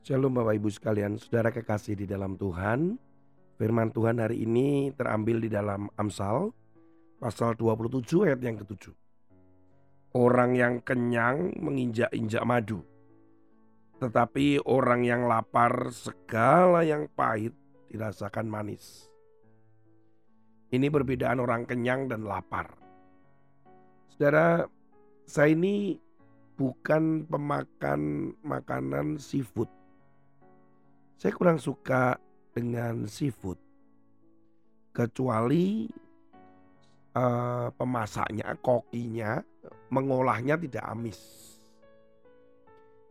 Shalom Bapak Ibu sekalian, saudara kekasih di dalam Tuhan. Firman Tuhan hari ini terambil di dalam Amsal pasal 27 ayat yang ketujuh. Orang yang kenyang menginjak-injak madu. Tetapi orang yang lapar segala yang pahit dirasakan manis. Ini perbedaan orang kenyang dan lapar. Saudara, saya ini bukan pemakan makanan seafood. Saya kurang suka dengan seafood. Kecuali uh, pemasaknya, kokinya, mengolahnya tidak amis.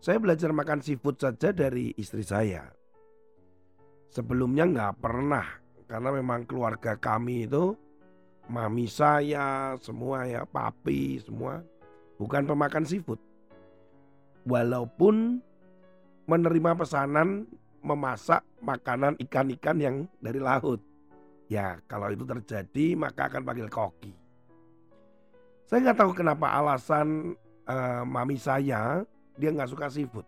Saya belajar makan seafood saja dari istri saya. Sebelumnya nggak pernah, karena memang keluarga kami itu, mami saya, semua ya, papi, semua bukan pemakan seafood. Walaupun menerima pesanan memasak makanan ikan-ikan yang dari laut. Ya kalau itu terjadi maka akan panggil koki. Saya nggak tahu kenapa alasan uh, mami saya dia nggak suka seafood.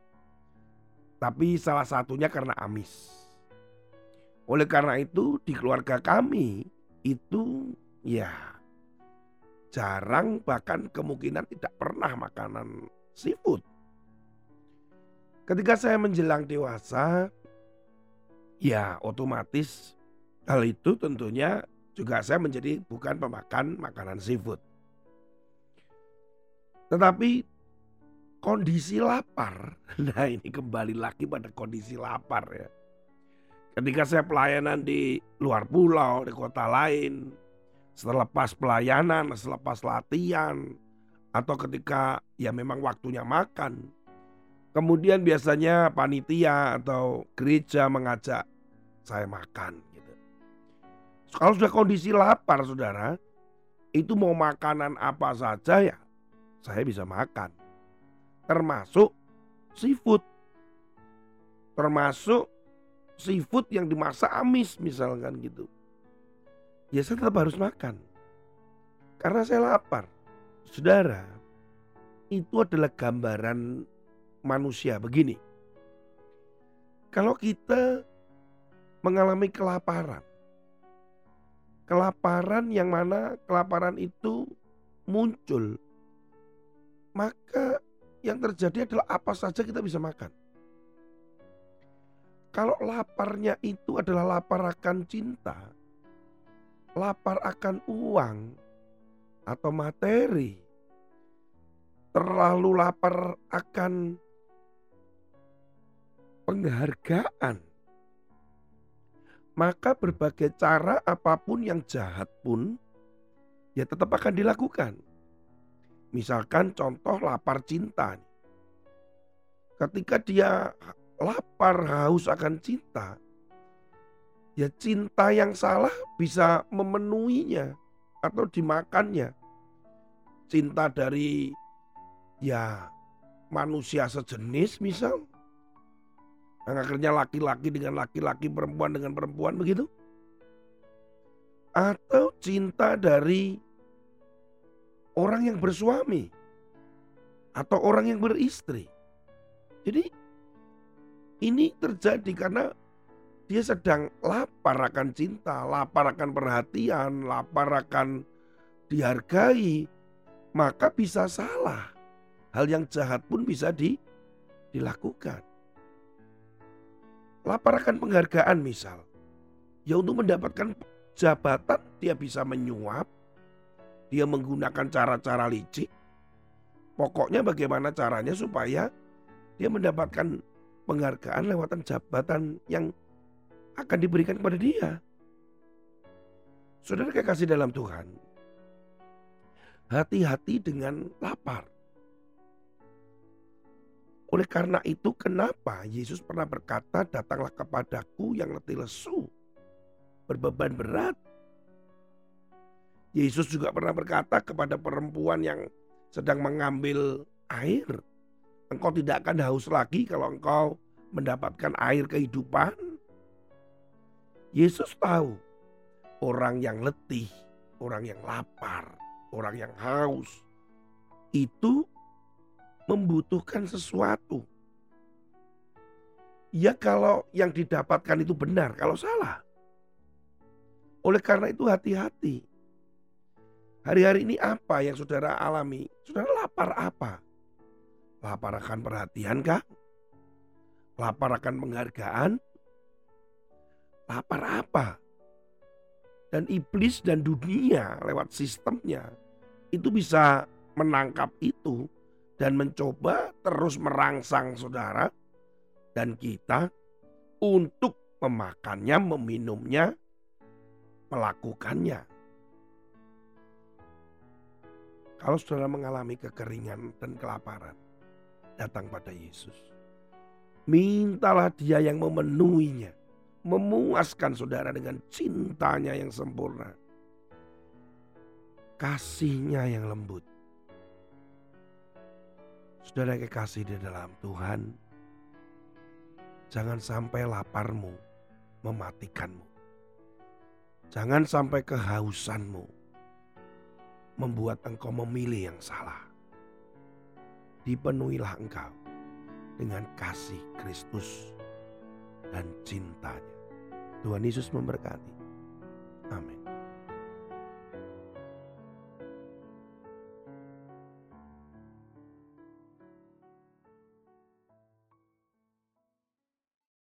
Tapi salah satunya karena amis. Oleh karena itu di keluarga kami itu ya jarang bahkan kemungkinan tidak pernah makanan seafood. Ketika saya menjelang dewasa, ya otomatis hal itu tentunya juga saya menjadi bukan pemakan makanan seafood. Tetapi kondisi lapar, nah ini kembali lagi pada kondisi lapar ya. Ketika saya pelayanan di luar pulau, di kota lain, setelah pas pelayanan, setelah latihan, atau ketika ya memang waktunya makan, kemudian biasanya panitia atau gereja mengajak saya makan gitu. Kalau sudah kondisi lapar saudara, itu mau makanan apa saja ya saya bisa makan. Termasuk seafood. Termasuk seafood yang dimasak amis misalkan gitu. Ya saya tetap harus makan. Karena saya lapar. Saudara, itu adalah gambaran manusia begini. Kalau kita mengalami kelaparan. Kelaparan yang mana kelaparan itu muncul. Maka yang terjadi adalah apa saja kita bisa makan. Kalau laparnya itu adalah lapar akan cinta, lapar akan uang atau materi, terlalu lapar akan penghargaan, maka berbagai cara apa pun yang jahat pun ya tetap akan dilakukan. Misalkan contoh lapar cinta. Ketika dia lapar haus akan cinta, ya cinta yang salah bisa memenuhinya atau dimakannya. Cinta dari ya manusia sejenis misal yang akhirnya laki-laki dengan laki-laki, perempuan dengan perempuan begitu? Atau cinta dari orang yang bersuami atau orang yang beristri. Jadi ini terjadi karena dia sedang lapar akan cinta, lapar akan perhatian, lapar akan dihargai, maka bisa salah. Hal yang jahat pun bisa di, dilakukan lapar akan penghargaan misal. Ya untuk mendapatkan jabatan dia bisa menyuap, dia menggunakan cara-cara licik. Pokoknya bagaimana caranya supaya dia mendapatkan penghargaan lewatan jabatan yang akan diberikan kepada dia. Saudara kekasih dalam Tuhan, hati-hati dengan lapar. Oleh karena itu kenapa Yesus pernah berkata datanglah kepadaku yang letih lesu berbeban berat. Yesus juga pernah berkata kepada perempuan yang sedang mengambil air. Engkau tidak akan haus lagi kalau engkau mendapatkan air kehidupan. Yesus tahu orang yang letih, orang yang lapar, orang yang haus itu membutuhkan sesuatu. Ya kalau yang didapatkan itu benar, kalau salah. Oleh karena itu hati-hati. Hari-hari ini apa yang saudara alami? Saudara lapar apa? Lapar akan perhatian kah? Lapar akan penghargaan? Lapar apa? Dan iblis dan dunia lewat sistemnya itu bisa menangkap itu dan mencoba terus merangsang saudara dan kita untuk memakannya, meminumnya, melakukannya. Kalau saudara mengalami kekeringan dan kelaparan, datang pada Yesus. Mintalah dia yang memenuhinya, memuaskan saudara dengan cintanya yang sempurna. Kasihnya yang lembut. Saudara kekasih di dalam Tuhan, Jangan sampai laparmu mematikanmu. Jangan sampai kehausanmu membuat engkau memilih yang salah. Dipenuhilah engkau dengan kasih Kristus dan cintanya. Tuhan Yesus memberkati.